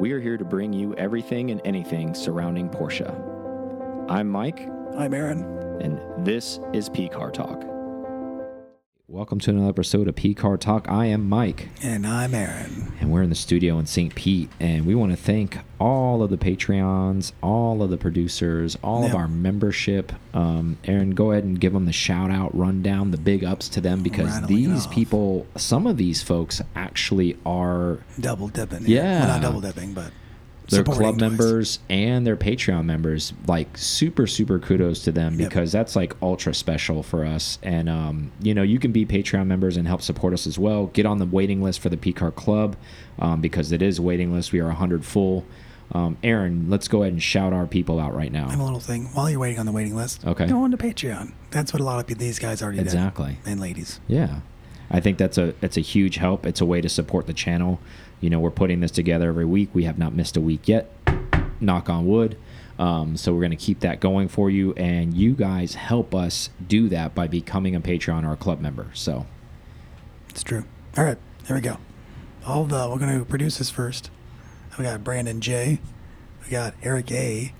we are here to bring you everything and anything surrounding Porsche. I'm Mike, I'm Aaron. and this is P Car Talk. Welcome to another episode of P Car Talk. I am Mike, And I'm Aaron. and we're in the studio in St. Pete, and we want to thank all of the Patreons, all of the producers, all of our membership. Um, Aaron, go ahead and give them the shout out, rundown, the big ups to them because Rattling these people, some of these folks actually are Double dipping. Yeah. Well, not double dipping, but their club twice. members and their Patreon members. Like super, super kudos to them Yep. because that's like ultra special for us. And um, you know, you can be Patreon members and help support us as well. Get on the waiting list for the PCAR Club um, because it is a waiting list. We are 100 full. Um, Aaron, let's go ahead and shout our people out right now. I have a little thing. While you're waiting on the waiting list, Okay. go on to Patreon. That's what a lot of these guys already Exactly. did. And ladies. Yeah, I think that's a it's a huge help. It's a way to support the channel. You know, we're putting this together every week. We have not missed a week yet. Knock on wood. Um, so we're going to keep that going for you, and you guys help us do that by becoming a Patreon or a club member. So It's true. All right, here we go. All the we're going to produce this first. We got Brandon J. We got Eric A.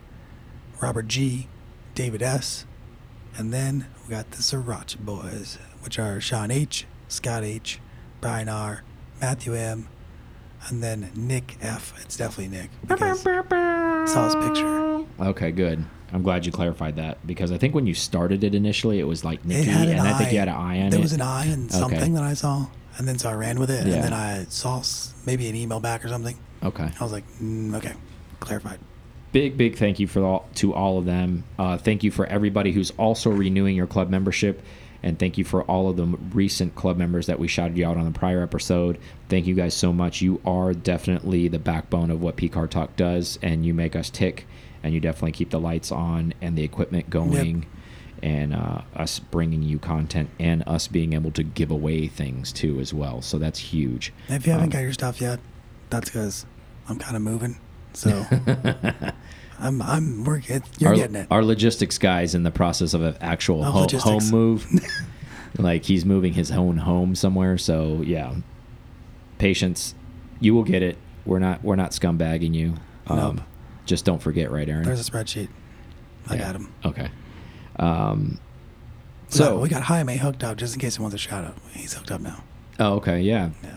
Robert G. David S. And then we got the Sriracha Boys, which are Sean H. Scott H. Brian R. Matthew M. And then Nick F. It's definitely Nick. Because saw his picture. okay, good. I'm glad you clarified that because I think when you started it initially, it was like Nikki, an and I think you had an eye on there it. There was an eye and something that I saw, and then so I ran with it, Yeah. and then I saw maybe an email back or something. okay. I was like, mm, okay, clarified. big big thank you for all to all of them uh, thank you for everybody who's also renewing your club membership and thank you for all of the recent club members that we shouted you out on the prior episode. Thank you guys so much. You are definitely the backbone of what pcar talk does and you make us tick and you definitely keep the lights on and the equipment going and uh, us bringing you content and us being able to give away things too as well. So that's huge. If you haven't Um, got your stuff yet, that's because I'm kind of moving. So I'm I'm working. You're our, getting it. Our logistics guy's in the process of an actual Oh, ho- home move. like he's moving his own home somewhere. So yeah, patience. You will get it. We're not we're not scumbagging you. Um, Nope. Just don't forget, right, Aaron? There's a spreadsheet. I Yeah. got him. Okay. Um, So so we got Jaime hooked up just in case he wants a shout out. He's hooked up now. oh, okay, yeah, Yeah.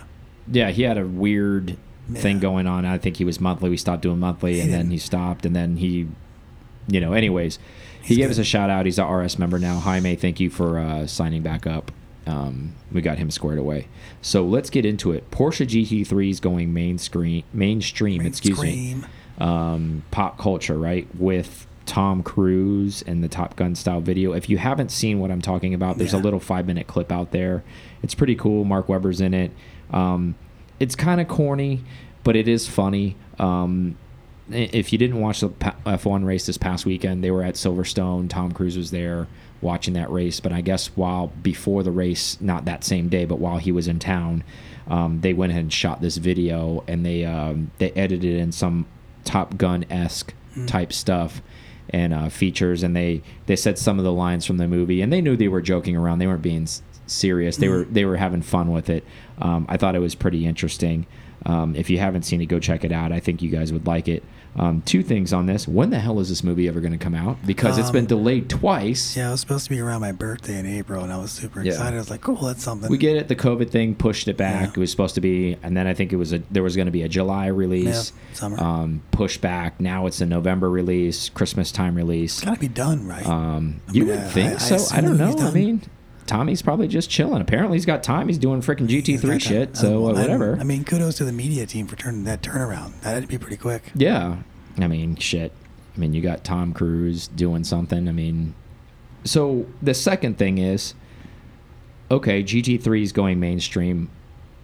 yeah. He had a weird thing going on. I think he was monthly. We stopped doing monthly, and then he stopped, and then he, you know. Anyways, he gave good. us a shout out. He's a RS member now. Jaime, thank you for uh, signing back up. Um, we got him squared away. So let's get into it. Porsche GT3 is going main screen, mainstream. excuse me. Um, pop culture, right? With Tom Cruise and the Top Gun style video. If you haven't seen what I'm talking about, there's a little five minute clip out there. It's pretty cool. Mark Webber's in it. Um, it's kind of corny, but it is funny. Um, if you didn't watch the F1 race this past weekend, they were at Silverstone. Tom Cruise was there watching that race. But I guess while before the race, not that same day, but while he was in town, um, they went ahead and shot this video and they um, they edited in some Top Gun esque type stuff and uh, features, and they they said some of the lines from the movie, and they knew they were joking around. They weren't being serious. They were they were having fun with it. Um, I thought it was pretty interesting. Um, if you haven't seen it, go check it out. I think you guys would like it. Um, two things on this: when the hell is this movie ever going to come out? Because it's been Um, delayed twice. Yeah, it was supposed to be around my birthday in April, and I was super Yeah. excited. I was like, cool, that's something. We get it. The COVID thing pushed it back. Yeah. It was supposed to be, and then I think it was a there was going to be a July release. Yeah, summer. Um, pushed back. Now it's a November release, Christmas time release. It's got to be done, right? Um, you mean, would I- think I- I so. I, assume don't know. I mean, Tommy's probably just chilling. Apparently, he's got time. He's doing freaking GT3 shit. So uh, whatever. I mean, kudos to the media team for turning that turnaround. That had to be pretty quick. yeah. I mean, shit. I mean, you got Tom Cruise doing something. I mean, so the second thing is, okay, GT3 is going mainstream.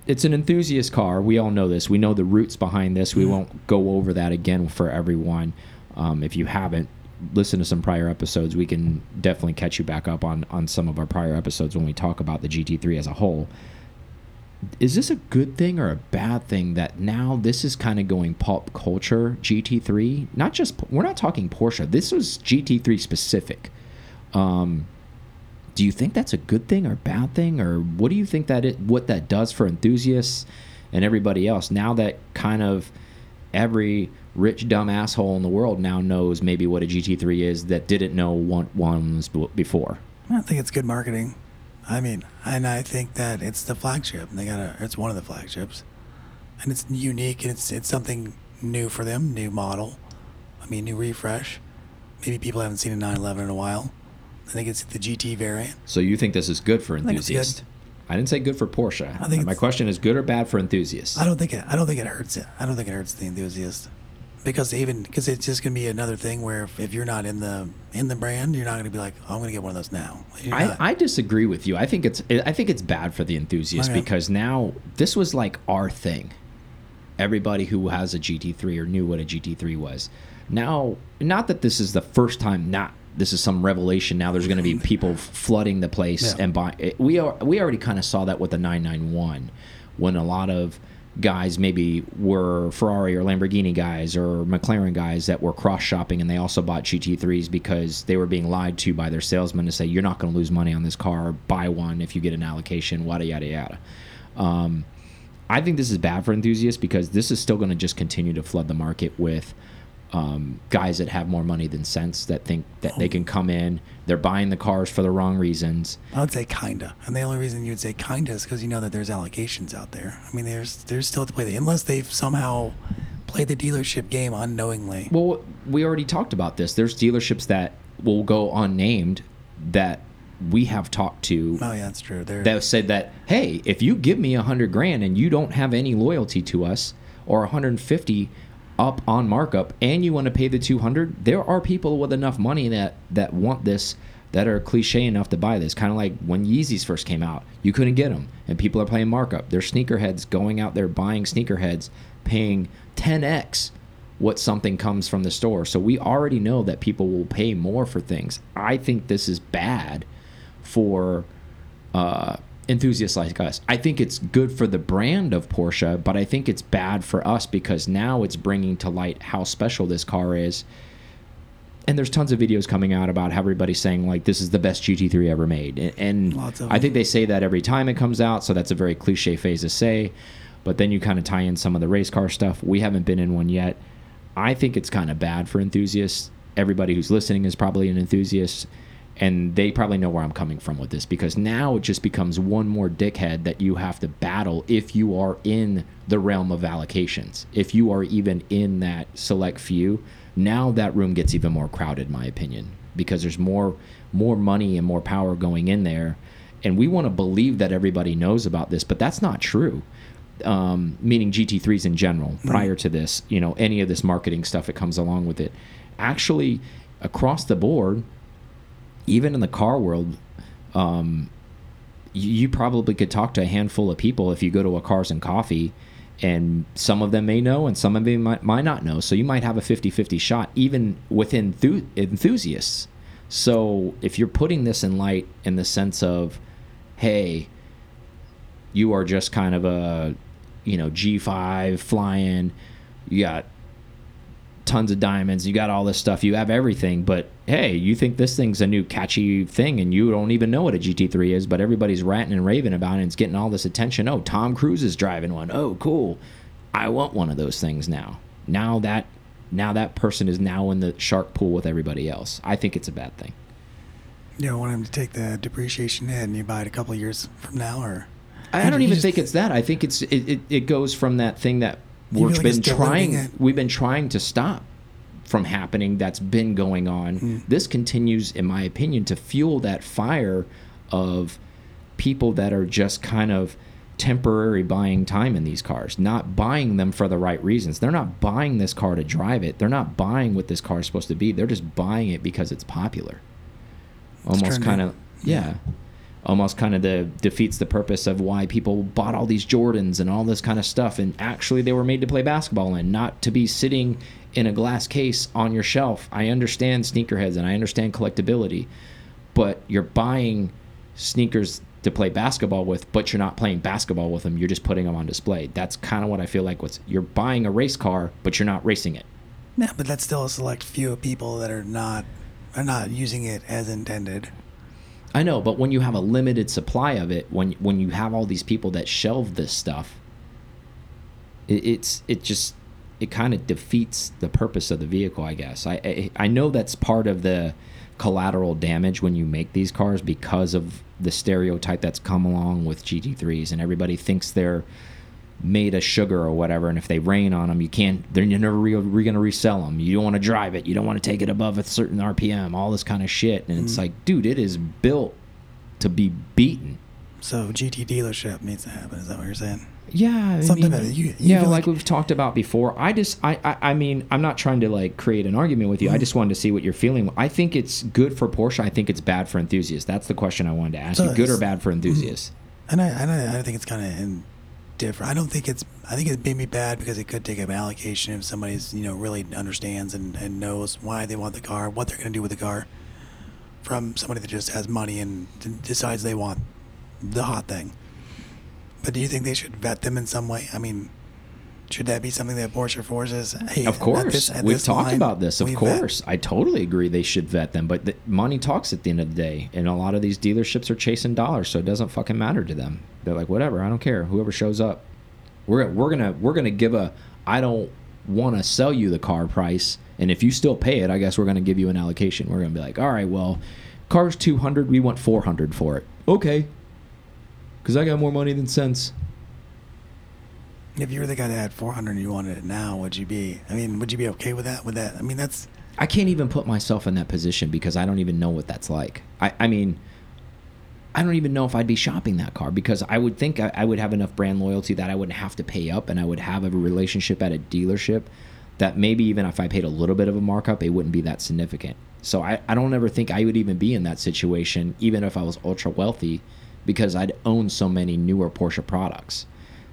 It's an enthusiast car. We all know this. We know the roots behind this. We Mhm. won't go over that again for everyone. Um, if you haven't, listen to some prior episodes. We can definitely catch you back up on on some of our prior episodes when we talk about the GT3 as a whole. Is this a good thing or a bad thing that now this is kind of going pop culture GT3? Not just we're not talking Porsche. This was GT3 specific. Um, do you think that's a good thing or bad thing, or what do you think that it what that does for enthusiasts and everybody else? Now that kind of every rich dumb asshole in the world now knows maybe what a GT3 is that didn't know one ones before. I think it's good marketing. I mean, and I think that it's the flagship. They got it's one of the flagships, and it's unique and it's it's something new for them, new model. I mean, new refresh. Maybe people haven't seen a 911 in a while. I think it's the GT variant. So you think this is good for I think it's good. enthusiasts? I didn't say good for Porsche. I think My question is good or bad for enthusiasts? I don't think it. I don't think it hurts it. I don't think it hurts the enthusiast because even because it's just gonna be another thing where if, if you're not in the in the brand, you're not gonna be like, oh, I'm gonna get one of those now. You're I, not. I disagree with you. I think it's I think it's bad for the enthusiast Okay. because now this was like our thing. Everybody who has a GT3 or knew what a GT3 was. Now, not that this is the first time. Not this is some revelation. Now there's going to be people flooding the place Yeah. and buy. We are we already kind of saw that with the 991 when a lot of guys maybe were Ferrari or Lamborghini guys or McLaren guys that were cross shopping and they also bought GT3s because they were being lied to by their salesman to say you're not going to lose money on this car. Buy one if you get an allocation yada yada yada. Um, I think this is bad for enthusiasts because this is still going to just continue to flood the market with um, guys that have more money than sense that think that they can come in they're buying the cars for the wrong reasons I would say kinda, and the only reason you'd say kinda is because you know that there's allegations out there. I mean, there's there's still to play the unless they've somehow played the dealership game unknowingly. Well, we already talked about this. There's dealerships that will go unnamed that we have talked to Oh yeah, that's true. There, that said that, hey, if you give me a hundred grand and you don't have any loyalty to us or 150 up on markup and you want to pay the 200, there are people with enough money that that want this that are cliche enough to buy this. Kind of like when Yeezys first came out, you couldn't get them, and people are playing markup. They're sneakerheads going out there buying sneakerheads, paying 10x what something comes from the store. So we already know that people will pay more for things. I think this is bad for uh, enthusiasts like us. I think it's good for the brand of Porsche, but I think it's bad for us because now it's bringing to light how special this car is. And there's tons of videos coming out about how everybody's saying like this is the best GT3 ever made, and, and Lots of I think they say that every time it comes out, so that's a very cliche phase to say. But then you kind of tie in some of the race car stuff. We haven't been in one yet. I think it's kind of bad for enthusiasts. Everybody who's listening is probably an enthusiast, and they probably know where I'm coming from with this because now it just becomes one more dickhead that you have to battle if you are in the realm of allocations. If you are even in that select few, now that room gets even more crowded, in my opinion, because there's more more money and more power going in there, and we want to believe that everybody knows about this, but that's not true um, meaning GT3s in general, prior to this, you know, any of this marketing stuff that comes along with it. Actually, across the board, even in the car world, um, you, you probably could talk to a handful of people if you go to a Cars and Coffee, and some of them may know and some of them might, might not know. So you might have a 50 50 shot, even within thu enthusiasts. So if you're putting this in light in the sense of, hey, you are just kind of a you know G5 flying you got tons of diamonds you got all this stuff you have everything but hey you think this thing's a new catchy thing and you don't even know what a GT3 is but everybody's ranting and raving about it and it's getting all this attention. Oh Tom Cruise is driving one. Oh cool. I want one of those things now. Now that now that person is now in the shark pool with everybody else. I think it's a bad thing. You don't want him to take the depreciation hit and you buy it a couple of years from now, or I don't even think it's that. I think it's it, it, it goes from that thing that we've like been trying we've been trying to stop from happening that's been going on. Hmm. This continues in my opinion to fuel that fire of people that are just kind of temporary buying time in these cars, not buying them for the right reasons. They're not buying this car to drive it. They're not buying what this car is supposed to be. They're just buying it because it's popular. Almost kind of yeah almost kind of the defeats the purpose of why people bought all these Jordans and all this kind of stuff and actually they were made to play basketball in not to be sitting in a glass case on your shelf. I understand sneakerheads and I understand collectability, but you're buying sneakers to play basketball with, but you're not playing basketball with them. You're just putting them on display. That's kind of what I feel like what's you're buying a race car, but you're not racing it. yeah, but that's still a select few of people that are not are not using it as intended. I know, but when you have a limited supply of it, when when you have all these people that shelve this stuff, it, it's it just it kind of defeats the purpose of the vehicle, I guess. I, I I know that's part of the collateral damage when you make these cars because of the stereotype that's come along with GT3s, and everybody thinks they're made of sugar or whatever, and if they rain on them, you can't. They're you're never re, re going to resell them. You don't want to drive it. You don't want to take it above a certain RPM. All this kind of shit, and it's Mhm. like, dude, it is built to be beaten. So GT dealership needs to happen. Is that what you're saying? Yeah, I mean, that you- you yeah, like, like- we've talked about before. I just, I, I, I mean, I'm not trying to like create an argument with you. I Mm-hmm. just wanted to see what you're feeling. I think it's good for Porsche. I think it's bad for enthusiasts. That's the question I wanted to ask So you. Good or bad for enthusiasts? And I, and I, I think it's kind of different. I don't think it's. I think it may be bad because it could take up an allocation if somebody's you know really understands and, and knows why they want the car, what they're going to do with the car, from somebody that just has money and decides they want the hot thing. But do you think they should vet them in some way? I mean, should that be something that Porsche forces? Hey, Of at course, this- at we've talked line, about this. Of we vet. course, I totally agree. They should vet them, but the, money talks at the end of the day, and a lot of these dealerships are chasing dollars, so it doesn't fucking matter to them. They're like, whatever, I don't care. Whoever shows up, we're we're gonna we're gonna give a I don't want to sell you the car price, and if you still pay it, I guess we're gonna give you an allocation. We're gonna be like, all right, well, car's two hundred, we want four hundred for it. Okay, because I got more money than sense. If you were the guy that had 400 and you wanted it now, would you be? I mean, would you be okay with that? With that? I mean, that's I can't even put myself in that position because I don't even know what that's like. I, I mean, I don't even know if I'd be shopping that car because I would think I, I would have enough brand loyalty that I wouldn't have to pay up and I would have a relationship at a dealership that maybe even if I paid a little bit of a markup, it wouldn't be that significant. So I, I don't ever think I would even be in that situation, even if I was ultra wealthy, because I'd own so many newer Porsche products.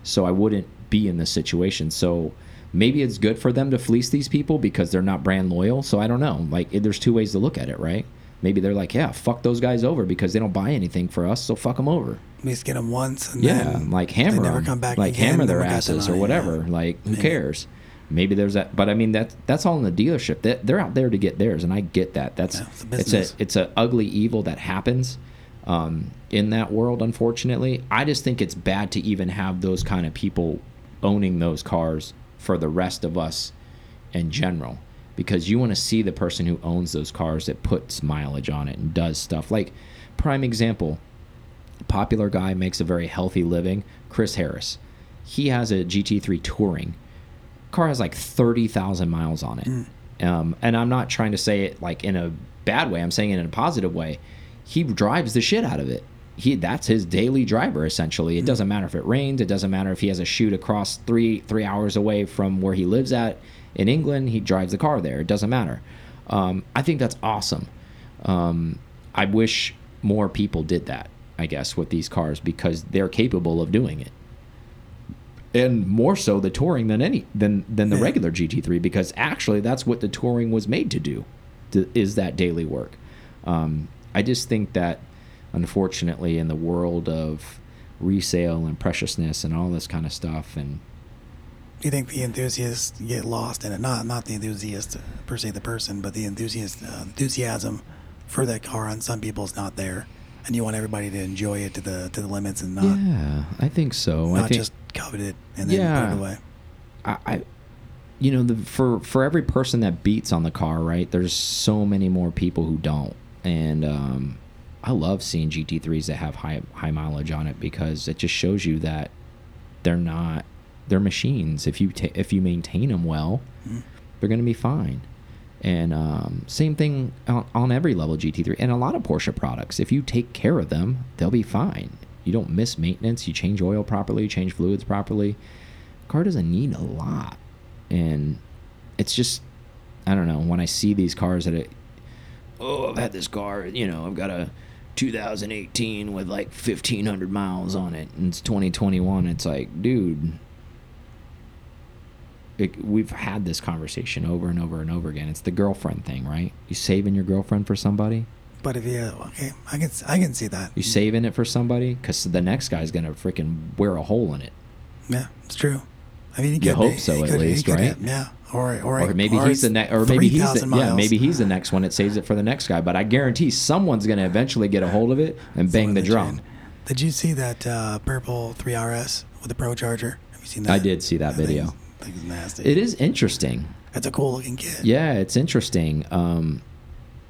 So I wouldn't be in this situation. So maybe it's good for them to fleece these people because they're not brand loyal. So I don't know. Like there's two ways to look at it, right? Maybe they're like, yeah, fuck those guys over because they don't buy anything for us, so fuck them over. at least get them once and Yeah, then like they hammer never 'em. come back like again, hammer their we them asses or whatever. yeah. Like who Maybe. cares? Maybe there's that, but I mean that that's all in the dealership. That they're out there to get theirs, and I get that. That's Yeah, it's it's a it's a ugly evil that happens um, in that world. Unfortunately, I just think it's bad to even have those kind of people owning those cars for the rest of us in general. Because you want to see the person who owns those cars that puts mileage on it and does stuff. Like prime example popular guy makes a very healthy living chris harris. He has a gt3 touring. Car has like 30000 miles on it. Um, and i'm not trying to say it like in a bad way i'm saying it in a positive way he drives the shit out of it. He that's his daily driver essentially. It doesn't matter if it rains. It doesn't matter if he has a shoot across three three hours away from where he lives at in england. He drives the car there. It doesn't matter. Um, i think that's awesome. Um, i wish more people did that i guess with these cars because they're capable of doing it. And more so the touring than any than than the regular GT3 because actually that's what the touring was made to do, to, is that daily work. Um, I just think that unfortunately in the world of resale and preciousness and all this kind of stuff and Do you think the enthusiasts get lost in it? Not not the enthusiast per se, the person, but the enthusiast uh, enthusiasm for that car on some people's not there, and you want everybody to enjoy it to the to the limits and not yeah, I think so. I not think just covet it and then Yeah. put it away. I, I you know, the, for for every person that beats on the car, right? There's so many more people who don't, and um, I love seeing GT3s that have high high mileage on it because it just shows you that they're not they're machines. If you ta if you maintain them well, Mm. they're going to be fine. And um, same thing on, on every level GT3 and a lot of Porsche products. If you take care of them, they'll be fine. You don't miss maintenance. You change oil properly, you change fluids properly. Car doesn't need a lot, and it's just I don't know when I see these cars that it, oh I've had this car you know I've got a 2018 with like 1500 miles on it and it's 2021 it's like dude it, we've had this conversation over and over and over again. It's the girlfriend thing right? You saving your girlfriend for somebody? But if you okay, I can I can see that. you saving it for somebody? Because the next guy's gonna freaking wear a hole in it. Yeah, it's true. I mean, he You hope so at could- least, right? have- yeah, or or, or maybe or he's the next, or maybe he's the, yeah, maybe he's the next one that saves it for the next guy. But I guarantee someone's gonna eventually get a hold of it and bang Someone the drum. chain. Did you see that uh, purple 3RS with the Pro Charger? Have you seen that? I did see that thing's- video. The Thing is nasty. It is interesting. It's a cool looking kit. Yeah, it's interesting. Um,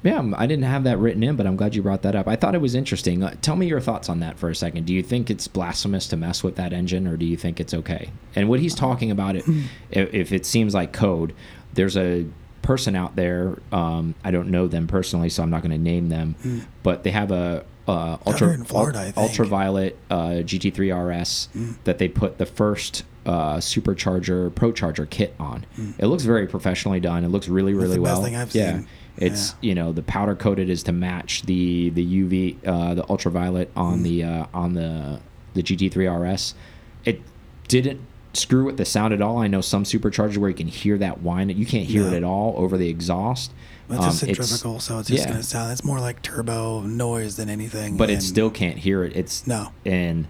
yeah, I didn't have that written in, but I'm glad you brought that up. I thought it was interesting. Uh, tell me your thoughts on that for a second. Do you think it's blasphemous to mess with that engine, or do you think it's okay? And what he's talking about, it, if, it seems like code, there's a person out there. Um, I don't know them personally, so I'm not going to name them, but they have a uh, ultra Florida, ultraviolet uh, GT3 RS that they put the first uh, supercharger pro charger kit on. It looks very professionally done. It looks really really the best well. thing I've yeah. seen. It's you know the powder coated is to match the the UV uh, the ultraviolet on the uh, on the the GT3 RS. It didn't screw with the sound at all. I know some superchargers where you can hear that whine. You can't hear No. it at all over the exhaust. It's Um, a centrifugal, so it's just yeah. going to sound. It's more like turbo noise than anything. but it still can't hear it. It's No. and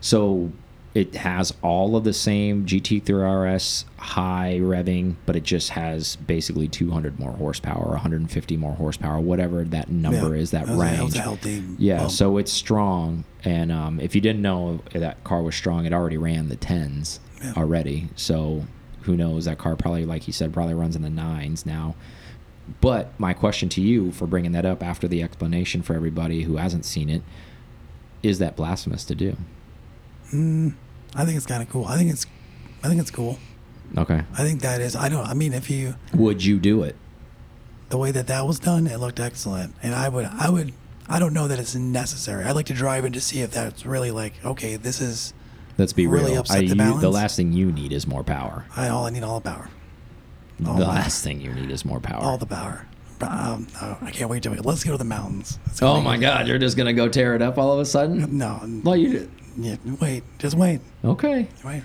so it has all of the same GT3 RS high revving, but it just has basically 200 more horsepower, 150 more horsepower, whatever that number Yeah. is, that That was a- that range. healthy yeah, bump. so it's strong, and um, if you didn't know that car was strong, it already ran the tens Yeah. already. So who knows? That car probably, like you said, probably runs in the nines now. But my question to you for bringing that up after the explanation for everybody who hasn't seen it is that blasphemous to do? Mm, I think it's kind of cool. I think it's, I think it's cool. Okay. I think that is. I don't. I mean, if you Would you do it? the way that that was done, it looked excellent, and I would. I would. I don't know that it's necessary. I'd like to drive in to see if that's really like okay. This is. Let's be Really real. upset I, the you, the last thing you need is more power. I all I need all the power. The All the- last thing you need is more power. All the power. Um, oh, I can't wait to. Let's go to the mountains. Oh my God! You're just gonna go tear it up all of a sudden? No. Well, you Yeah, wait. Just wait. okay? Wait.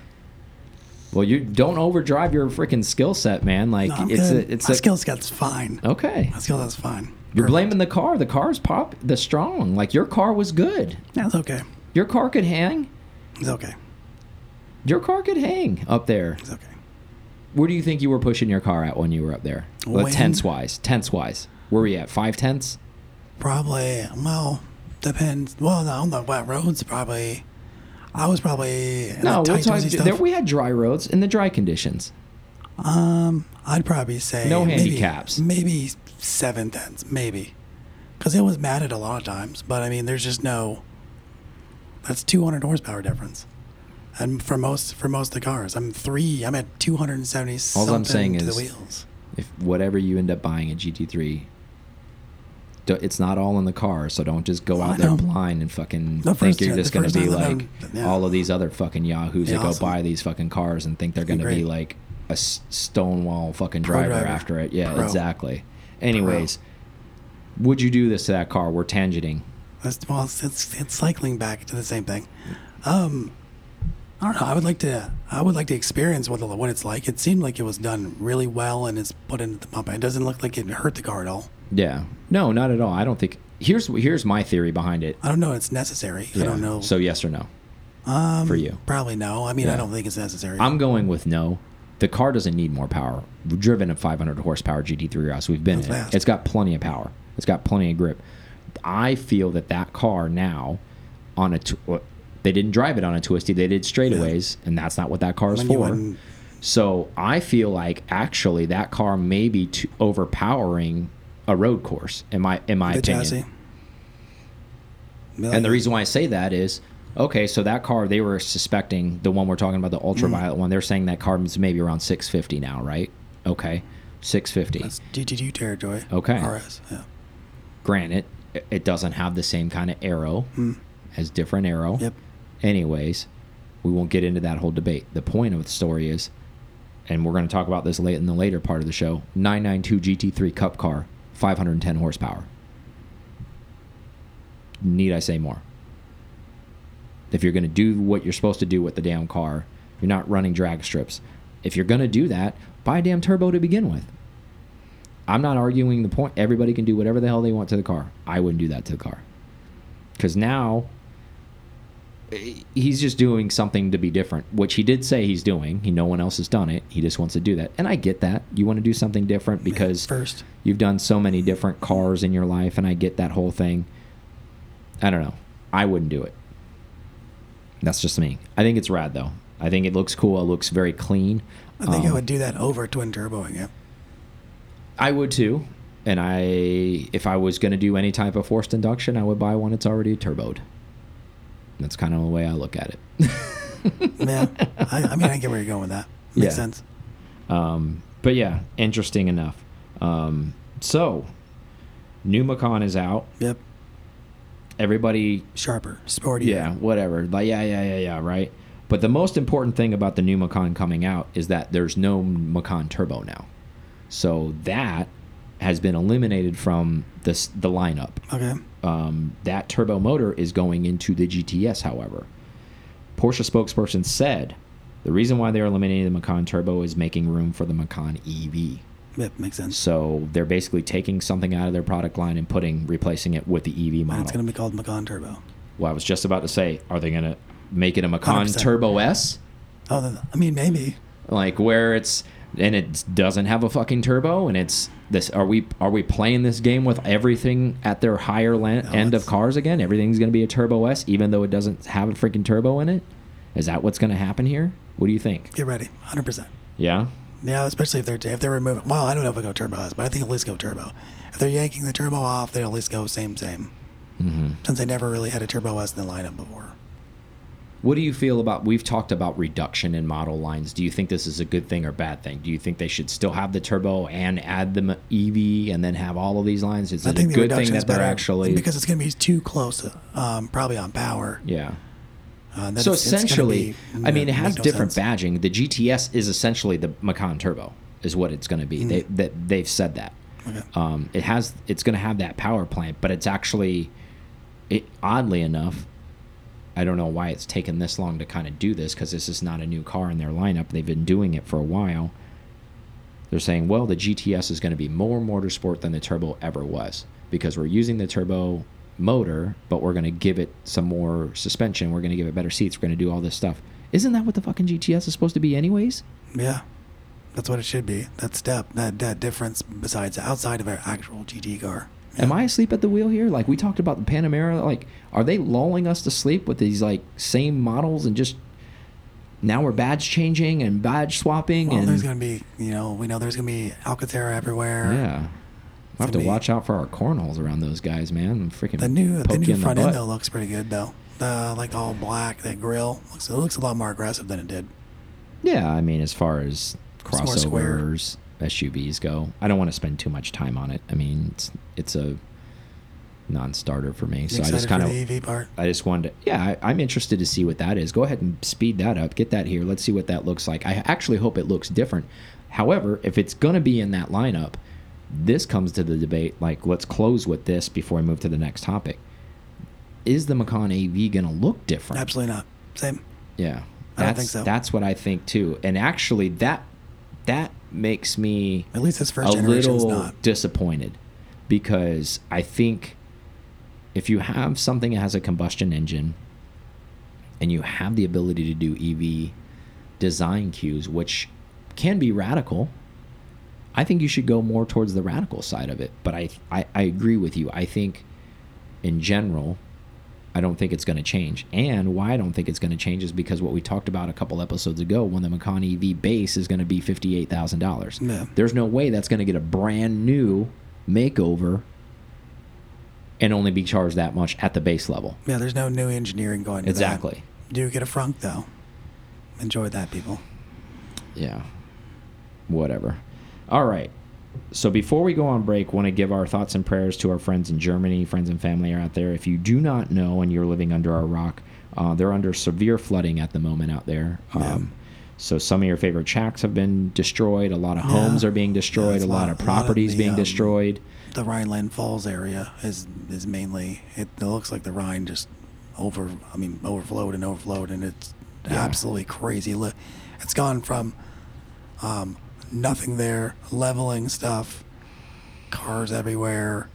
Well, you don't overdrive your freaking skill set, man. Like No, it's good. a, it's My a, skill set's fine. okay. My skill set's fine. You're Perfect. blaming the car. The car's pop. The strong. Like your car was good. It's okay. Your car could hang. It's okay. Your car could hang up there. It's okay. Where do you think you were pushing your car at when you were up there? Well, tenths wise. Tense wise. Where were you at? Five tenths? Probably. Well, depends. Well, no, on the wet roads, probably. I was probably. No, we're talking. There, we had dry roads in the dry conditions. Um, I'd probably say No maybe- handicaps. Maybe seven tenths, maybe, because it was matted a lot of times. But I mean, there's just no. That's 200 horsepower difference, and for most for most of the cars, I'm three. I'm at 270 All something I'm saying to is- the wheels. If whatever you end up buying a GT3, do- it's not all in the car. So don't just go Well, out there blind and fucking The think you're just going to be like yeah. all of these other fucking yahoos Yeah, that go buy these fucking cars and think they're going to be like a stonewall fucking driver, driver. after it. Yeah, Pro. exactly. Anyways, would you do this to that car? We're tangenting. That's, well, it's, it's it's cycling back to the same thing. Um, I don't know. I would like to. I would like to experience what what it's like. It seemed like it was done really well, and it's put into the pump. It doesn't look like it hurt the car at all. Yeah. No, not at all. I don't think. Here's here's my theory behind it. I don't know. It's necessary. I don't know. So yes or no? um, for you. probably no. I mean, Yeah. I don't think it's necessary. I'm going with no. The car doesn't need more power. We've driven a 500 horsepower GT3 RS. We've been in it. It's got plenty of power. It's got plenty of grip. I feel that that car now, on a, uh, they didn't drive it on a twisty. They did straightaways, and that's not what that car is for. So I feel like actually that car may be too overpowering a road course. In my in my the opinion. And the reason why I say that is, okay, so that car they were suspecting the one we're talking about, the ultraviolet Mm. one. They're saying that car is maybe around 650 now, right? Okay, 650. that's GT2 territory. Okay. RS. Yeah. Granted, it- doesn't have the same kind of aero, has different aero. Mm. Yep. Anyways, we won't get into that whole debate. The point of the story is, and we're going to talk about this late in the later part of the show. 992 GT3 Cup car, 510 horsepower. Need I say more? If you're going to do what you're supposed to do with the damn car, you're not running drag strips. If you're going to do that, buy a damn turbo to begin with. I'm not arguing the point. Everybody can do whatever the hell they want to the car. I wouldn't do that to the car. Because now he's just doing something to be different, which he did say he's doing. He no one else has done it. He just wants to do that, and I get that. You want to do something different because First. you've done so many different cars in your life, and I get that whole thing. I don't know. I wouldn't do it. That's just me. I think it's rad though. I think it looks cool. It looks very clean. I think I Um, would do that over twin turboing it. I would too. And I, if I was going to do any type of forced induction, I would buy one that's already turboed. That's kind of the way I look at it. Yeah, I, I mean, I get where you're going with that. Makes Yeah. sense. Um, but yeah, interesting enough. Um, so, new Macan is out. Yep. Everybody, Sharper, sporty. yeah, whatever. Like, yeah, yeah, yeah, yeah, right. But the most important thing about the new Macan coming out is that there's no Macan Turbo now. So that has been eliminated from this the lineup. Okay. Um, that turbo motor is going into the GTS, however. Porsche spokesperson said the reason why they're eliminating the Macan Turbo is making room for the Macan EV. Yep. Makes sense. So they're basically taking something out of their product line and putting replacing it with the EV And model. it's going to be called Macan Turbo. well, I was just about to say, are they going to make it a Macan 100%. Turbo S? Oh, I mean, maybe. Like where it's and it doesn't have a fucking turbo and it's this are we are we playing this game with everything at their higher No, end of cars again everything's going to be a turbo s even though it doesn't have a freaking turbo in it is that what's going to happen here what do you think Get ready. 100%. yeah Yeah, especially if they're if they're removing. Well, I don't know if they go turbo, s but I think at least go turbo. If they're yanking the turbo off, they at least go same same. mm-hmm. Since they never really had a turbo S in the lineup before. What do you feel about we've talked about reduction in model lines do you think this is a good thing or bad thing do you think they should still have the turbo and add the ev and then have all of these lines is I it a good thing that they're actually because it's going to be too close, um, probably on power. yeah Uh, so it's- it's essentially, be- I mean, it has no different sense. badging. The GTS is essentially the Macan Turbo, is what it's going to be. They that they've said that. Mm. Okay. Um, it has, it's going to have that power plant, but it's actually, it oddly enough, I don't know why it's taken this long to kind of do this because this is not a new car in their lineup. They've been doing it for a while. They're saying, well, the GTS is going to be more motorsport than the turbo ever was because we're using the turbo motor, but we're going to give it some more suspension. We're going to give it better seats. We're going to do all this stuff. Isn't that what the fucking GTS is supposed to be, anyways? Yeah, that's what it should be. That step, that that difference, besides outside of an actual GT car. Am I asleep at the wheel here? Like we talked about the Panamera. Like, are they lulling us to sleep with these like same models and just now we're badge changing and badge swapping Well, and there's going to be, you know, we know there's going to be Alcantara everywhere. yeah. I have to be- watch out for our cornholes around those guys, man. I'm freaking The new the new front butt. end though looks pretty good though. The like all black, that grill looks it looks a lot more aggressive than it did. Yeah, I mean, as far as crossovers, SUVs go, I don't want to spend too much time on it. I mean, it's it's a non-starter for me, so I just kind of EV part. I just wanted to, yeah, I, I'm interested to see what that is. Go ahead and speed that up. Get that here. Let's see what that looks like. I actually hope it looks different. However, if it's going to be in that lineup, this comes to the debate. Like, let's close with this before I move to the next topic. Is the Macan EV going to look different? Absolutely not. Same. Yeah, I don't that's think so. that's what I think too. And actually, that that makes me At least this first a little not. disappointed because I think if you have something that has a combustion engine and you have the ability to do EV design cues, which can be radical, I think you should go more towards the radical side of it. But I, I, I agree with you. I think in general, I don't think it's going to change. And why I don't think it's going to change is because what we talked about a couple episodes ago when the Macan EV base is going to be $58,000. Yeah. There's no way that's going to get a brand new makeover and only be charged that much at the base level. Yeah, there's no new engineering going Exactly. that. Do get a frunk though. Enjoy that, people. Yeah. Whatever. All right. So before we go on break, want to give our thoughts and prayers to our friends in Germany, friends and family are out there. If you do not know and you're living under a rock, uh, they're under severe flooding at the moment out there. Yeah. Um, so some of your favorite shacks have been destroyed. A lot of Yeah. homes are being Yeah, destroyed. it's a lot, of the, properties being um, destroyed. The Rhineland-Pfalz area is is mainly. It, it looks like the Rhine just over. I mean, overflowed and overflowed, and it's Yeah. absolutely crazy. Look, it's gone from um, nothing there, leveling stuff, cars everywhere,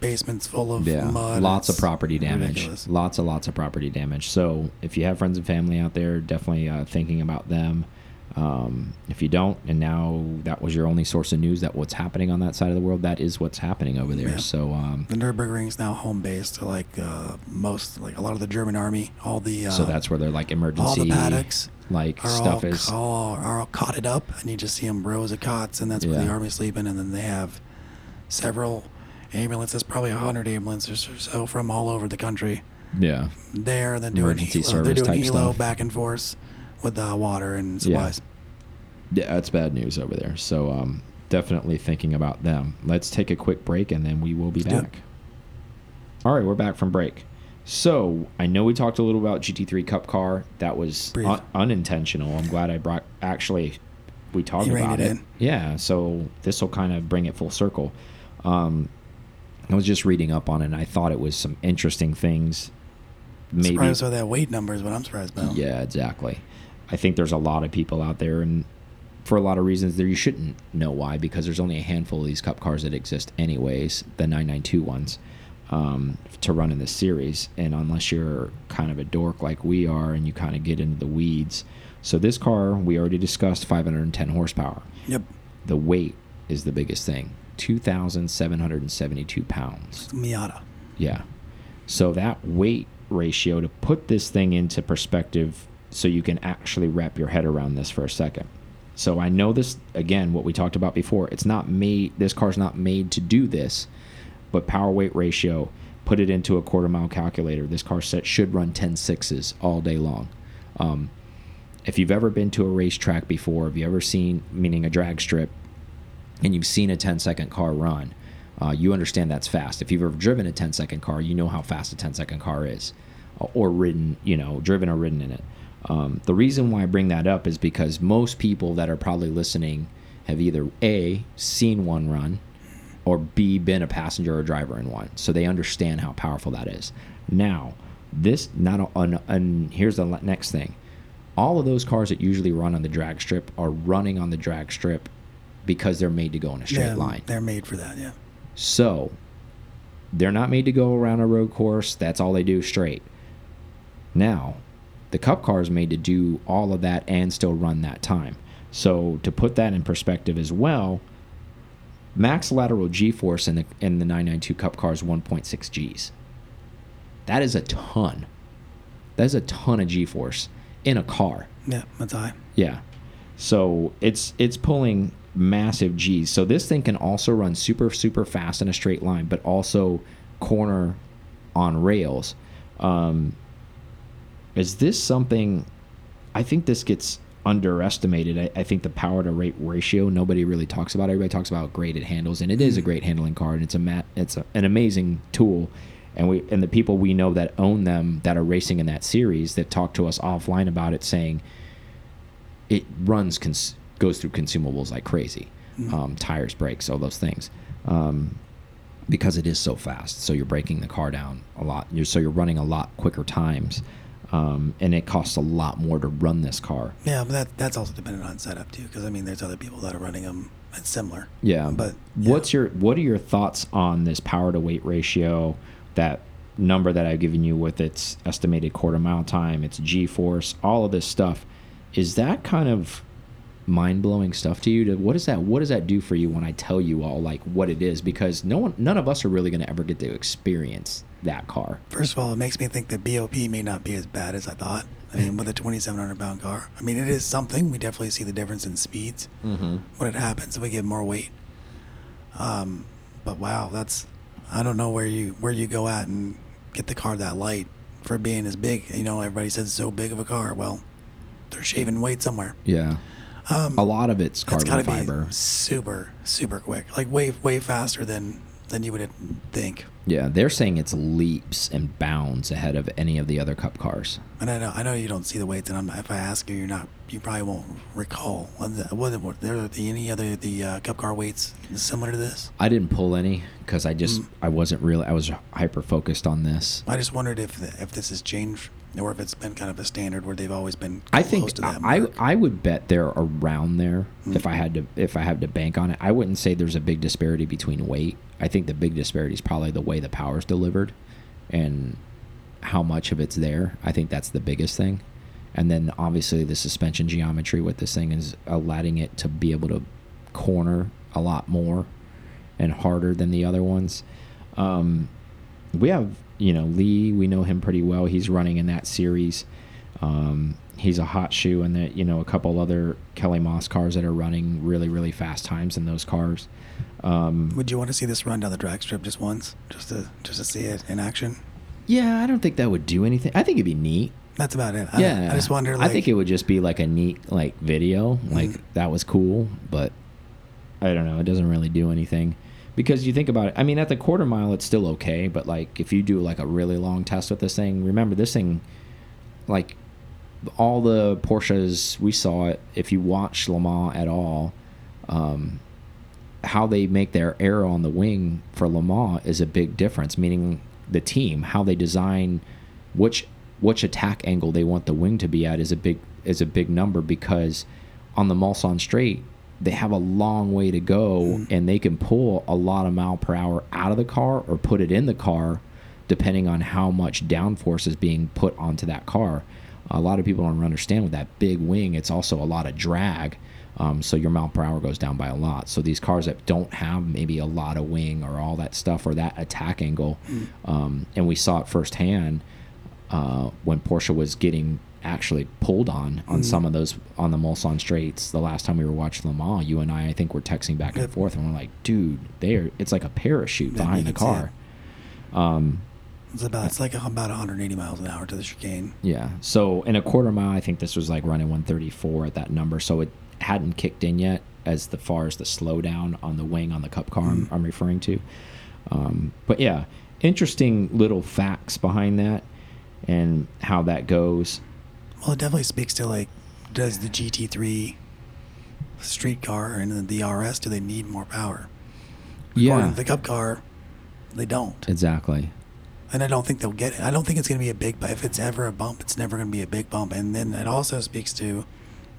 basements full of Yeah, mud. lots of property damage. ridiculous. Lots and lots of property damage. So if you have friends and family out there, definitely uh, thinking about them. Um, if you don't, and now that was your only source of news that what's happening on that side of the world, that is what's happening over there. Yeah. So um, The Nurburgring is now home base to like uh, most, like a lot of the German army. All the uh, so that's where they're like emergency. all the paddocks like stuff all, is. all are all cotted up, and you just see them rows of cots, and that's where the Yeah. army's sleeping. And then they have several ambulances, probably a hundred ambulances or so from all over the country Yeah. there, and then doing Emergency helo. They're service doing type helo stuff. back and forth with uh, water and supplies. Yeah, that's bad news over there. So um, definitely thinking about them. Let's take a quick break and then we will be back. All right, we're back from break. So I know we talked a little about GT3 Cup Car. That was un unintentional. I'm glad I brought actually we talked You about it it. Yeah, so this will kind of bring it full circle. Um, I was just reading up on it and I thought it was some interesting things. Maybe Surprised by that weight number is what I'm surprised about. yeah, exactly. I think there's a lot of people out there, and for a lot of reasons, there you shouldn't know why because there's only a handful of these cup cars that exist, anyways. The 992 ones um, to run in this series, and unless you're kind of a dork like we are, and you kind of get into the weeds. So this car, we already discussed, 510 horsepower. Yep. The weight is the biggest thing, 2,772 pounds. Miata. Yeah. So that weight ratio to put this thing into perspective so you can actually wrap your head around this for a second. So I know this again what we talked about before. It's not made this car's not made to do this, but power weight ratio put it into a quarter mile calculator. This car set should run 10 sixes all day long. Um, if you've ever been to a racetrack before, have you ever seen meaning a drag strip and you've seen a 10 second car run, uh, you understand that's fast. If you've ever driven a 10 second car, you know how fast a 10 second car is, or ridden, you know, driven or ridden in it. Um, the reason why I bring that up is because most people that are probably listening have either A, seen one run, or B, been a passenger or driver in one. So they understand how powerful that is. Now, this, not, a, and here's the next thing all of those cars that usually run on the drag strip are running on the drag strip because they're made to go in a straight yeah, line. They're made for that. Yeah. So they're not made to go around a road course. That's all they do straight. Now, the cup car is made to do all of that and still run that time. So to put that in perspective as well, max lateral G-force in the in the 992 cup car is 1.6 Gs. That is a ton. That is a ton of G-force in a car. Yeah. That's high. Yeah. So it's it's pulling massive G's. So this thing can also run super super fast in a straight line, but also corner on rails. Um, is this something? I think this gets underestimated. I, I think the power to rate ratio nobody really talks about. Everybody talks about it handles, and it is a great handling car, and it's a mat. It's a, an amazing tool. And we and the people we know that own them that are racing in that series that talk to us offline about it, saying it runs cons goes through consumables like crazy um, tires brakes all those things um, because it is so fast so you're breaking the car down a lot you're, so you're running a lot quicker times um, and it costs a lot more to run this car Yeah, but that that's also dependent on setup too, because I mean, there's other people that are running them. It's similar. yeah But yeah. what's your what are your thoughts on this power to weight ratio that number that i've given you with its estimated quarter mile time its g-force all of this stuff is that kind of mind-blowing stuff to you to what does that what does that do for you when i tell you all like what it is because no one none of us are really going to ever get to experience that car First of all, it makes me think that BOP may not be as bad as I thought. I mean, with a 2,700 pound car, I mean, it is something. We definitely see the difference in speeds mm-hmm. when it happens. We get more weight. Um, but wow, that's I don't know where you where you go at and get the car that light for being as big. You know, everybody says it's so big of a car. Well, they're shaving weight somewhere. yeah Um, a lot of it's carbon fiber be super super quick, like way way faster than than you would think. yeah they're saying it's leaps and bounds ahead of any of the other cup cars And I know I know you don't see the weights, and I'm, if I ask you, you're not you probably won't recall. What what there any other the uh, cup car weights similar to this? I didn't pull any because I just Mm. I wasn't really I was hyper focused on this. I just wondered if the, if this has changed or if it's been kind of a standard where they've always been. I think I mark. I would bet they're around there Mm. if I had to if I had to bank on it. I wouldn't say there's a big disparity between weight. I think the big disparity is probably the way the power's delivered and how much of it's there. I think that's the biggest thing. and then obviously the suspension geometry with this thing is allowing it to be able to corner a lot more and harder than the other ones. Um, we have you know Lee, we know him pretty well. He's running in that series. Um, he's a hot shoe, and that you know a couple other Kelly Moss cars that are running really really fast times in those cars. Um, Would you want to see this run down the drag strip just once, just to just to see it in action? yeah, I don't think that would do anything. I think it'd be neat. That's about it. I, yeah, I just wonder. Like, I think it would just be like a neat like video, like Mhm. that was cool, but I don't know. It doesn't really do anything because you think about it. I mean, at the quarter mile, it's still okay, but like if you do like a really long test with this thing, remember this thing, like all the Porsches we saw it. If you watch Le Mans at all, um, how they make their aero on the wing for Le Mans is a big difference. Meaning the team, how they design which which attack angle they want the wing to be at is a big is a big number because on the Mulsanne straight they have a long way to go and they can pull a lot of mile per hour out of the car or put it in the car depending on how much downforce is being put onto that car. A lot of people don't understand with that big wing, it's also a lot of drag. Um, so your mile per hour goes down by a lot. So these cars that don't have maybe a lot of wing or all that stuff or that attack angle, um, and we saw it firsthand uh, when Porsche was getting actually pulled on on some of those on the Mulsanne straights. The last time we were watching Le Mans, you and I, I think, were texting back and Yep. forth, and we're like, "Dude, they're it's like a parachute Yeah, behind the car." Um, it's about it's like about 180 miles an hour to the chicane. Yeah. So in a quarter mile, I think this was like running 134 at that number. So it hadn't kicked in yet as the far as the slowdown on the wing on the cup car I'm, I'm referring to. Um, but yeah, interesting little facts behind that and how that goes. Well, it definitely speaks to like, does the GT3 street car and the RS do they need more power? According Yeah. to the Cup car, they don't, Exactly. and I don't think they'll get it. I don't think it's going to be a big. Bump. If it's ever a bump, it's never going to be a big bump. And then it also speaks to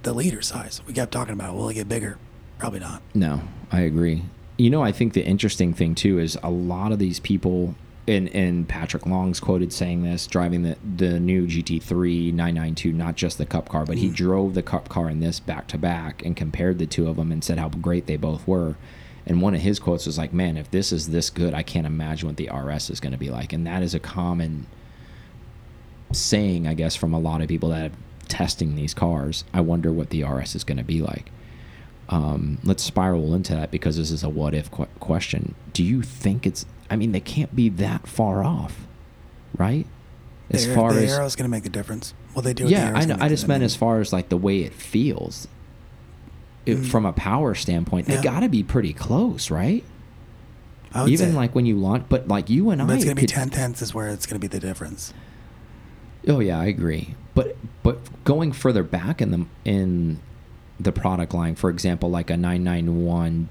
the liter size. We kept talking about. Will it get bigger? Probably not. No, I agree. You know, I think the interesting thing too is a lot of these people, and and Patrick Long's quoted saying this, driving the the new GT3 992, not just the Cup car, but he drove the Cup car and this back to back and compared the two of them and said how great they both were. And one of his quotes was like, "Man, if this is this good, I can't imagine what the RS is going to be like." And that is a common saying, I guess, from a lot of people that are testing these cars. I wonder what the RS is going to be like um, let's spiral into that because this is a what if qu question. Do you think it's? I mean, they can't be that far off, right? As the, far the as aero's going to make the difference. What they do. the yeah, I know. I just meant as far as like the way it feels. It, Mm. From a power standpoint, they Yeah. got to be pretty close, right? Even say. like when you launch, but like you and But I, it's going to be 10 tenths is where it's going to be the difference. Oh yeah, I agree. But but going further back in the in the product line, for example, like a 991.1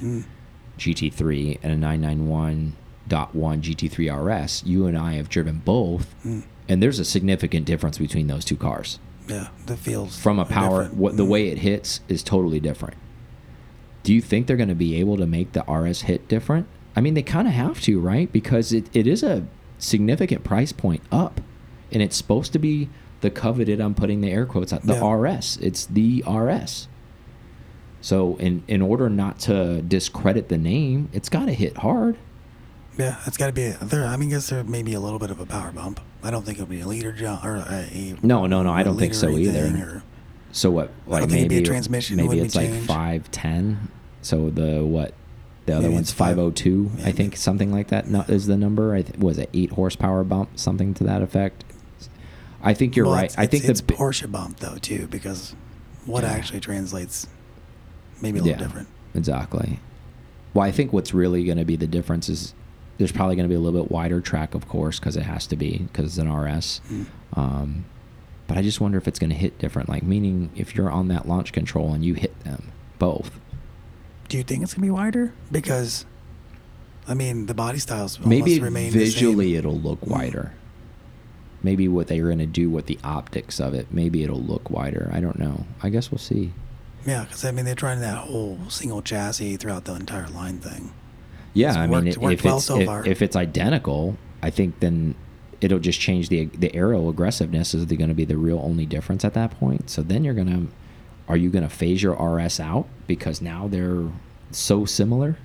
Mm. GT3 and a 991.1 GT3 RS, you and I have driven both, Mm. and there's a significant difference between those two cars. Yeah, the feels From a power, different. what the Mm. way it hits is totally different. Do you think they're going to be able to make the RS hit different? I mean, they kind of have to, right? Because it, it is a significant price point up, and it's supposed to be the coveted. I'm putting the air quotes out. The Yeah. RS. It's the RS. So in in order not to discredit the name, it's got to hit hard. Yeah, it's got to be. A, there, I mean, I guess there may be a little bit of a power bump. I don't think it'll be a liter jump or a. No, no, no. I don't think so either. So what? Like think it'd be maybe a transmission, Maybe it's like five ten. So the what? The other Maybe one's five- oh two. I think something like that no, is the number. I th was it eight horsepower bump, something to that effect. I think you're Well, right. It's, I think it's, the it's Porsche bump though too, because what Yeah. actually translates maybe a little Yeah. different. Exactly. Well, I think what's really going to be the difference is there's probably going to be a little bit wider track, of course, because it has to be because it's an RS. Mm. Um, but I just wonder if it's going to hit different. Like, meaning if you're on that launch control and you hit them both, Do you think it's gonna be wider? Because, I mean, the body styles maybe almost remain the visually it'll look Mm. wider. Maybe what they're going to do with the optics of it, maybe it'll look wider. I don't know. I guess we'll see. Yeah, because I mean they're trying that whole single chassis throughout the entire line thing. Yeah, It's I worked- mean, i- worked if well it's so if, if it's identical, I think then it'll just change the the aero aggressiveness is going to be the real only difference at that point. So then you're going to are you going to phase your RS out because now they're so similar?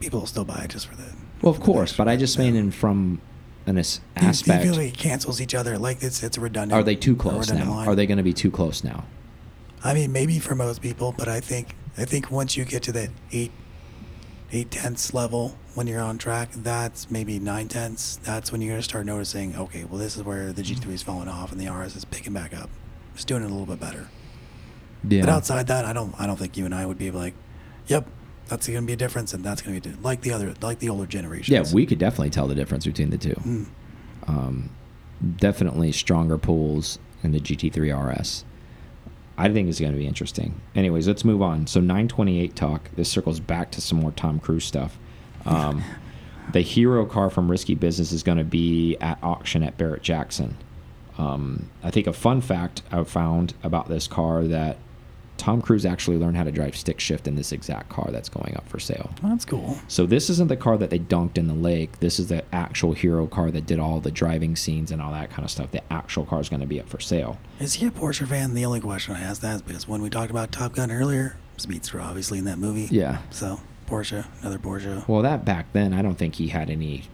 People will still buy it just for that. Well, of course, but I just mean in from an as- Do you- Do you feel like it cancels each other? Like it's it's redundant. Are they too close now? line? Are they going to be too close now? I mean, maybe for most people, but I think I think once you get to that eight eight tenths level when you're on track, that's maybe nine tenths. That's when you're gonna start noticing. Okay, well, this is where the GT3 is falling off and the RS is picking back up. It's doing it a little bit better. Yeah. But outside that, I don't I don't think you and I would be like, yep, that's gonna be a difference, and that's gonna be like the other like the older generations. yeah, we could definitely tell the difference between the two. Mm. Um, definitely stronger pulls in the GT3 RS. I think it's going to be interesting. Anyways, let's move on. So 928 talk. This circles back to some more Tom Cruise stuff. Um, the hero car from Risky Business is going to be at auction at Barrett Jackson. Um, I think a fun fact I found about this car that Tom Cruise actually learned how to drive stick shift in this exact car that's going up for sale. That's cool. So this isn't the car that they dunked in the lake. This is the actual hero car that did all the driving scenes and all that kind of stuff. The actual car is going to be up for sale. Is he a Porsche fan? The only question I asked that is because when we talked about Top Gun earlier, Speedster obviously in that movie. Yeah. So Porsche, another Porsche. Well, that back then, I don't think he had any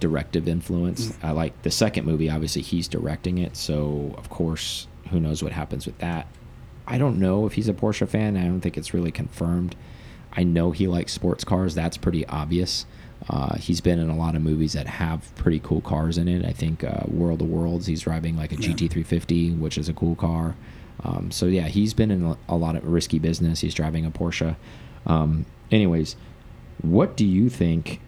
directive influence. Mm. I like the second movie. Obviously, he's directing it, so of course, who knows what happens with that. I don't know if he's a Porsche fan. I don't think it's really confirmed. I know he likes sports cars. That's pretty obvious. Uh, he's been in a lot of movies that have pretty cool cars in it. I think uh, World of Worlds, he's driving like a Yeah. GT350, which is a cool car. Um, so yeah, he's been in a- a lot of risky business. He's driving a Porsche. Um, anyways, what do you think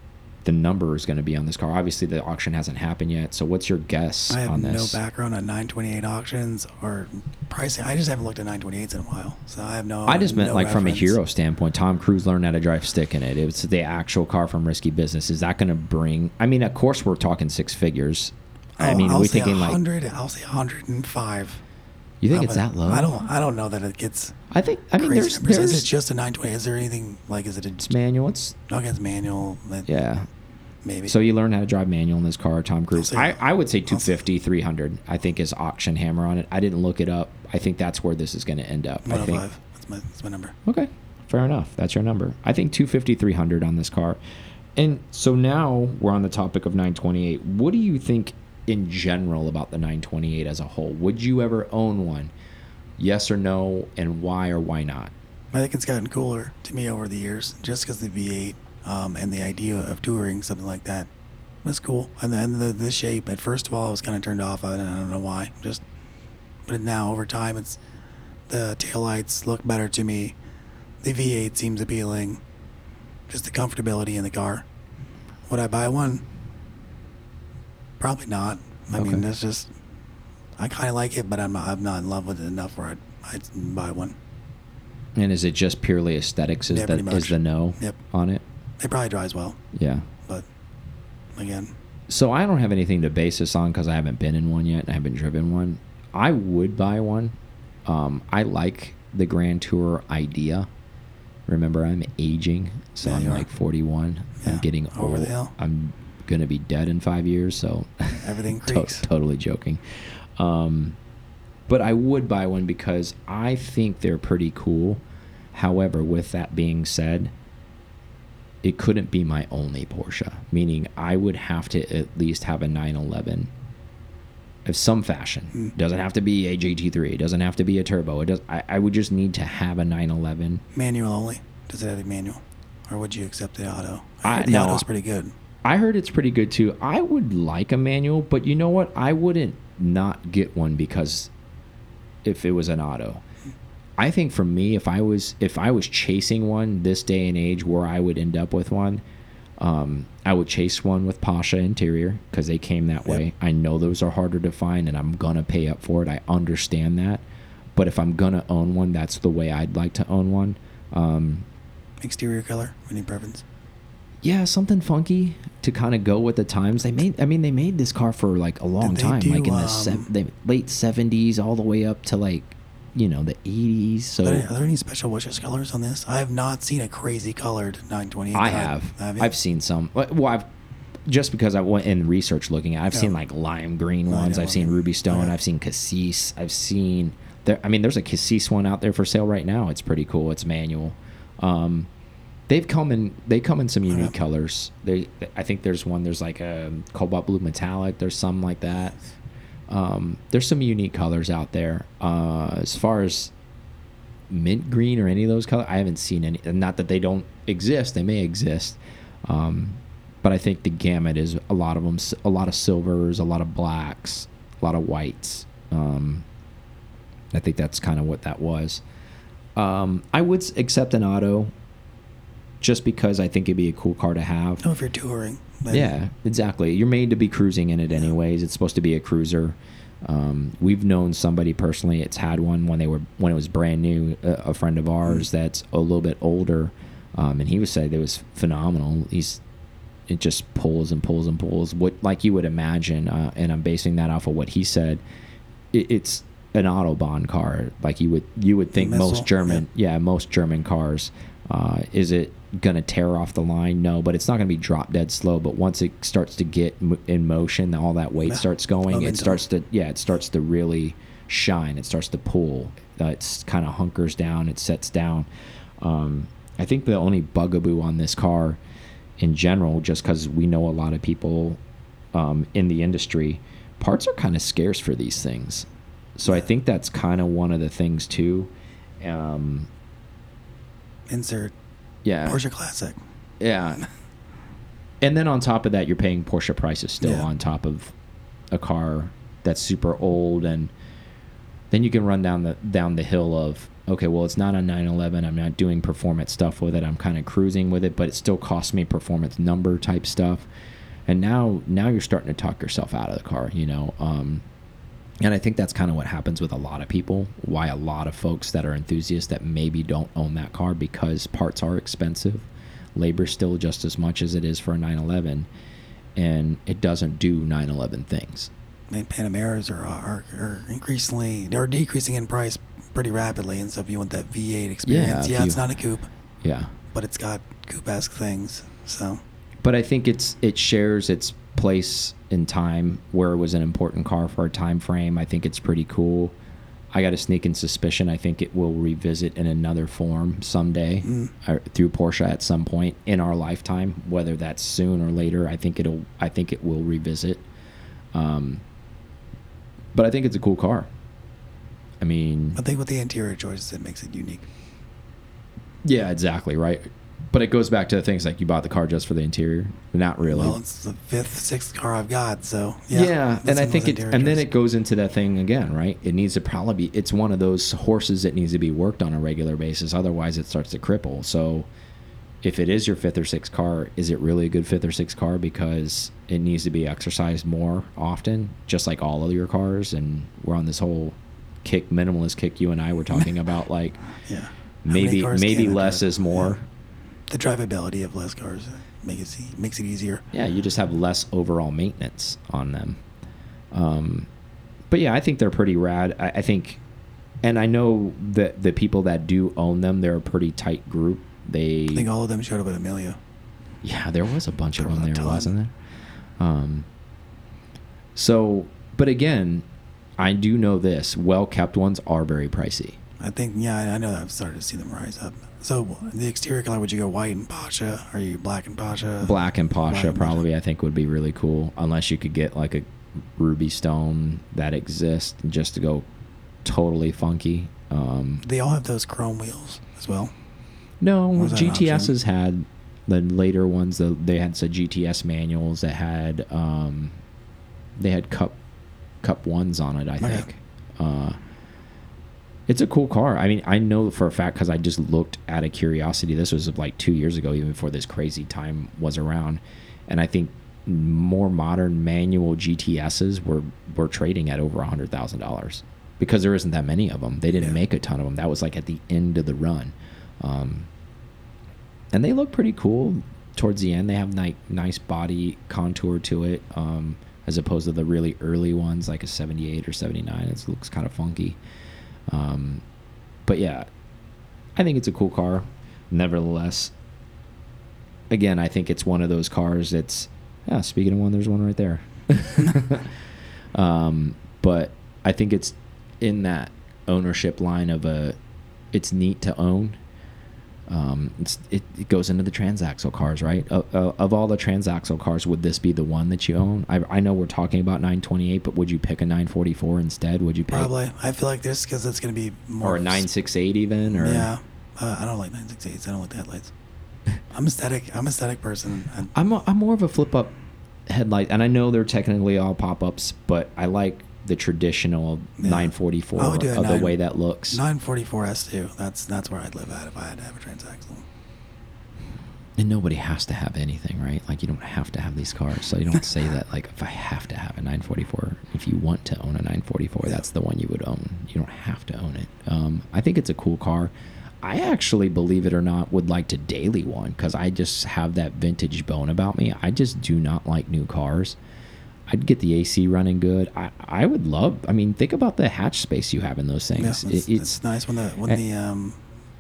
the number is going to be on this car? Obviously, the auction hasn't happened yet. So what's your guess I have on no background on 928 auctions or pricing. I just haven't looked at 928s in a while, so I have no. I just meant no like from a hero standpoint. Tom Cruise learned how to drive stick in it. It's the actual car from Risky Business. Is that going to bring? I mean, of course, we're talking six figures. I oh, I'll- mean, I'll we're say thinking like 100. I'll say 105. You think it's that low? I don't. I don't know that it gets. I think. I mean, there's there's Is it just a 920? Is there anything like? Is it a it's manual. It's okay? It's manual. That, yeah. maybe. So you learn how to drive manual in this car, Tom Cruise. I, I would say 250, 300. I think is auction hammer on it. I didn't look it up. I think that's where this is going to end up. I oh think. 105. That's my. That's my number. Okay, fair enough. That's your number. I think 250, 300 on this car. And so now we're on the topic of 928. What do you think in general about the 928 as a whole? Would you ever own one? Yes or no, and why or why not? I think it's gotten cooler to me over the years, just because the V8 um, and the idea of touring something like that was cool. And then the, the shape, at first of all, I was kind of turned off. I don't, I don't know why. Just, but now over time, it's the taillights look better to me. The V8 seems appealing. Just the comfortability in the car. Would I buy one? Probably not. I Okay. mean, that's just. I kind of like it, but I'm not, I'm not in love with it enough where I'd, I'd buy one. And is it just purely aesthetics? Is Yeah, the pretty is the no Yep. on it? It probably drives well, Yeah. but again, So I don't have anything to base this on because I haven't been in one yet and I haven't driven one. I would buy one. Um, I like the Grand Tour idea. Remember, I'm aging, so Yeah, I'm like 41. I'm getting over old. the hill. I'm gonna be dead in five years, so Everything To- creaks. totally joking. Um, but I would buy one because I think they're pretty cool. However, with that being said, it couldn't be my only Porsche. Meaning, I would have to at least have a 911 of some fashion. Mm. Doesn't have to be a GT3. It doesn't have to be a turbo. It does. I, I would just need to have a 911. manual only. Does it have a manual, or would you accept the auto? I- heard the no, auto's pretty good. I heard it's pretty good too. I would like a manual, but you know what? I wouldn't not get one because if it was an auto. I think for me, if I was if I was chasing one this day and age, where I would end up with one, um, I would chase one with Pasha interior because they came that way. I know those are harder to find, and I'm gonna pay up for it. I understand that, but if I'm gonna own one, that's the way I'd like to own one. Um, Exterior color, any preference? Yeah, something funky to kind of go with the times. They made, I mean, they made this car for like a long time, do, like in the um, the late seventies, all the way up to like, you know, the eighties. So are, there, are there any special wishes colors on this? I have not seen a crazy colored 928. I have, have? I've seen some. Well, I've just because I went in research looking at, I've Yeah. seen like lime green ones. I've seen ruby stone. Yeah. I've seen cassis. I've seen there. I mean, there's a cassis one out there for sale right now. It's pretty cool. It's manual. Um, they've come in. They come in some unique Yeah. colors. They. I think there's one. There's like a cobalt blue metallic. There's some like that. Um, there's some unique colors out there. Uh, as far as mint green or any of those colors, I haven't seen any. Not that they don't exist; they may exist. Um, but I think the gamut is a lot of them. A lot of silvers, a lot of blacks, a lot of whites. Um, I think that's kind of what that was. Um, I would accept an auto, just because I think it'd be a cool car to have. No, if you're touring. then- Yeah, exactly. You're made to be cruising in it anyways. It's supposed to be a cruiser. Um, we've known somebody personally. It's had one when they were when it was brand new. A, a friend of ours Mm. that's a little bit older, um, and he was saying it was phenomenal. He's it just pulls and pulls and pulls. What like you would imagine, uh, and I'm basing that off of what he said. It, it's an autobahn car, like you would you would think Missile, most German, yeah, most German cars. Uh, is it gonna tear off the line? No, but it's not gonna be drop dead slow. But once it starts to get in motion, all that weight starts going. It starts to yeah, it starts to really shine. It starts to pull. Uh, it's kind of hunkers down. It sets down. Um, I think the only bugaboo on this car, in general, just because we know a lot of people um, in the industry, parts are kind of scarce for these things. So I think that's kind of one of the things too. Um, Insert yeah, Porsche Classic. yeah. And then on top of that, you're paying Porsche prices still Yeah. on top of a car that's super old, and then you can run down the down the hill of okay, well, it's not a 911. I'm not doing performance stuff with it. I'm kind of cruising with it, but it still costs me performance number type stuff. And now now you're starting to talk yourself out of the car, you know. Um, and I think that's kind of what happens with a lot of people. Why a lot of folks that are enthusiasts that maybe don't own that car because parts are expensive, labor still just as much as it is for a 911, and it doesn't do 911 things. Mean, Panameras are, are, are increasingly, they're decreasing in price pretty rapidly. And so if you want that V8 experience, if yeah, it's you- not a coupe, Yeah, but it's got coupe-esque things. So but I think it's it shares its place in time where it was an important car for our time frame. I think it's pretty cool. I got a sneaking suspicion. I think it will revisit in another form someday Mm. or through Porsche at some point in our lifetime, whether that's soon or later. I think it'll. I think it will revisit. Um, but I think it's a cool car. I mean, I think with the interior choices, it makes it unique. yeah, exactly right. But it goes back to the things like you bought the car just for the interior. Not really. Well, it's the fifth, sixth car I've got, so yeah. Yeah, and I think it, and then it goes into that thing again, right? It needs to probably be. It's one of those horses that needs to be worked on a regular basis. Otherwise, it starts to cripple. So, if it is your fifth or sixth car, is it really a good fifth or sixth car because it needs to be exercised more often, just like all of your cars? And we're on this whole kick minimalist kick. You and I were talking about like yeah. How maybe maybe less is more. Yeah. The drivability of less cars makes it, makes it easier. yeah, you just have less overall maintenance on them. Um, but yeah, I think they're pretty rad. I, I think, and I know that the people that do own them, they're a pretty tight group. They, I think all of them showed up at Amelia. yeah, there was a bunch of them was there, wasn't there? Um, so, but again, I do know this: well kept ones are very pricey. I think, yeah, I I know that I've started to see them rise up. So the exterior color, would you go white and Pasha? Are you black and Pasha? Black and Black Pasha and probably I think would be really cool, unless you could get like a ruby stone that exists just to go totally funky. Um, They all have those chrome wheels as well. no, Was that an GTSs had the later ones. The, they had some GTS manuals that had um, they had cup cup ones on it. I Okay. think. Uh, it's a cool car. I mean, I know for a fact because I just looked out of curiosity. This was like two years ago, even before this crazy time was around, and I think more modern manual GTSs were were trading at over a hundred thousand dollars because there isn't that many of them. They didn't Yeah. make a ton of them. That was like at the end of the run, um, and they look pretty cool towards the end. They have like nice body contour to it, um, as opposed to the really early ones like a '78 or '79. It looks kind of funky. Um, but yeah, I think it's a cool car. Nevertheless, again, I think it's one of those cars that's Yeah, speaking of one, there's one right there. um, but I think it's in that ownership line of a, it's neat to own. Um, it's, it, it goes into the transaxle cars, right? Uh, uh, of all the transaxle cars, would this be the one that you own? I, I know we're talking about 928, but would you pick a 944 instead? Would you pick Probably. I feel like this because it's going to be more or a 968 even? Or Yeah. Uh, I don't like 968s. I don't like the headlights. I'm aesthetic. I'm aesthetic person. I, I'm a, I'm more of a flip up headlight, and I know they're technically all pop ups, but I like the traditional Yeah. 944 I would do a of the way that looks. 944 S2. That's that's where I'd live at if I had to have a transaxle. And nobody has to have anything, right? Like you don't have to have these cars, so you don't say that. Like if I have to have a 944, if you want to own a 944, Yeah. that's the one you would own. You don't have to own it. Um, I think it's a cool car. I actually, believe it or not, would like to daily one because I just have that vintage bone about me. I just do not like new cars. I'd get the AC running good. I, I would love. I mean, think about the hatch space you have in those Yeah, things. it's, It- it's nice when the when and- the um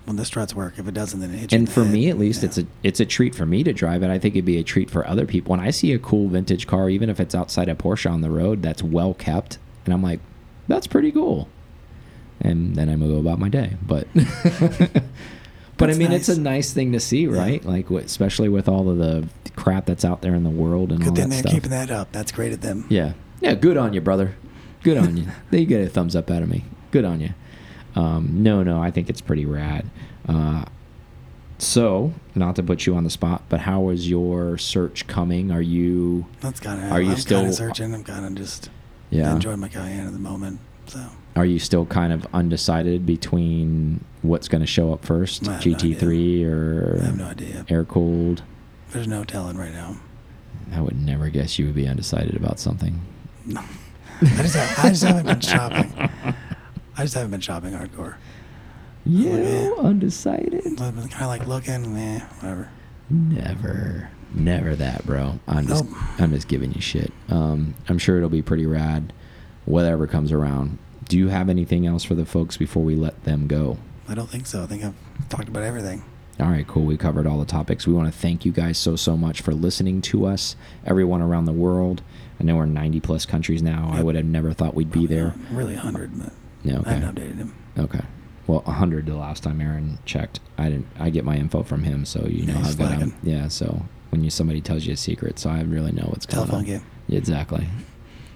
when the struts work. If it doesn't, then it hits and for head. me at least Yeah. it's a it's a treat for me to drive it i think it'd be a treat for other people when i see a cool vintage car even if it's outside a porsche on the road that's well kept and i'm like that's pretty cool and then i'm gonna go about my day but but i mean it's a nice. nice thing to see right like especially with all of the crap that's out there in the world and all Good thing that they're stuff keeping that up. That's great of them. yeah. Yeah, good on you, brother. Good on you. They get a thumbs up out of me. Good on you. Um, no, no, I think it's pretty rad. Uh, so, not to put you on the spot, but how is your search coming? Are you, That's kind of. Are you I'm still- searching? I'm kind of just yeah, enjoying my Cayenne at the moment. So are you still kind of undecided between what's going to show up first, I have no GT3 or I have no idea. air cooled? There's no telling right now. I would never guess you would be undecided about something. No. I just have, I just haven't been shopping. I just haven't been shopping hardcore. You undecided? I've been kind of like looking, eh, whatever. Never, never that, bro. I'm just, Nope. I'm just giving you shit. Um, I'm sure it'll be pretty rad, whatever comes around. Do you have anything else for the folks before we let them go? I don't think so. I think I've talked about everything. All right, cool. We covered all the topics. We want to thank you guys so, so much for listening to us, everyone around the world. I know we're in 90 plus countries now. I would have never thought we'd be there. Really, 100, but Yeah, I okay. haven't updated him. Okay. Well, 100 the last time Aaron checked. I didn't. I get my info from him, so you Yeah, know how good I'm. Yeah. So when you somebody tells you a secret, so I really know what's going on. Telephone on. game. Yeah, exactly.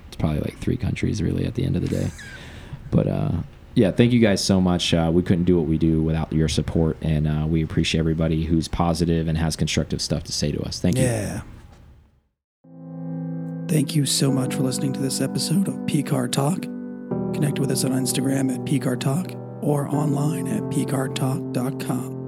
It's probably like three countries really at the end of the day. But uh, yeah, thank you guys so much. Uh, we couldn't do what we do without your support, and uh, we appreciate everybody who's positive and has constructive stuff to say to us. Thank you. Yeah. Thank you so much for listening to this episode of PCAR Talk. Connect with us on Instagram at PCAR Talk or online at PCARTalk.com.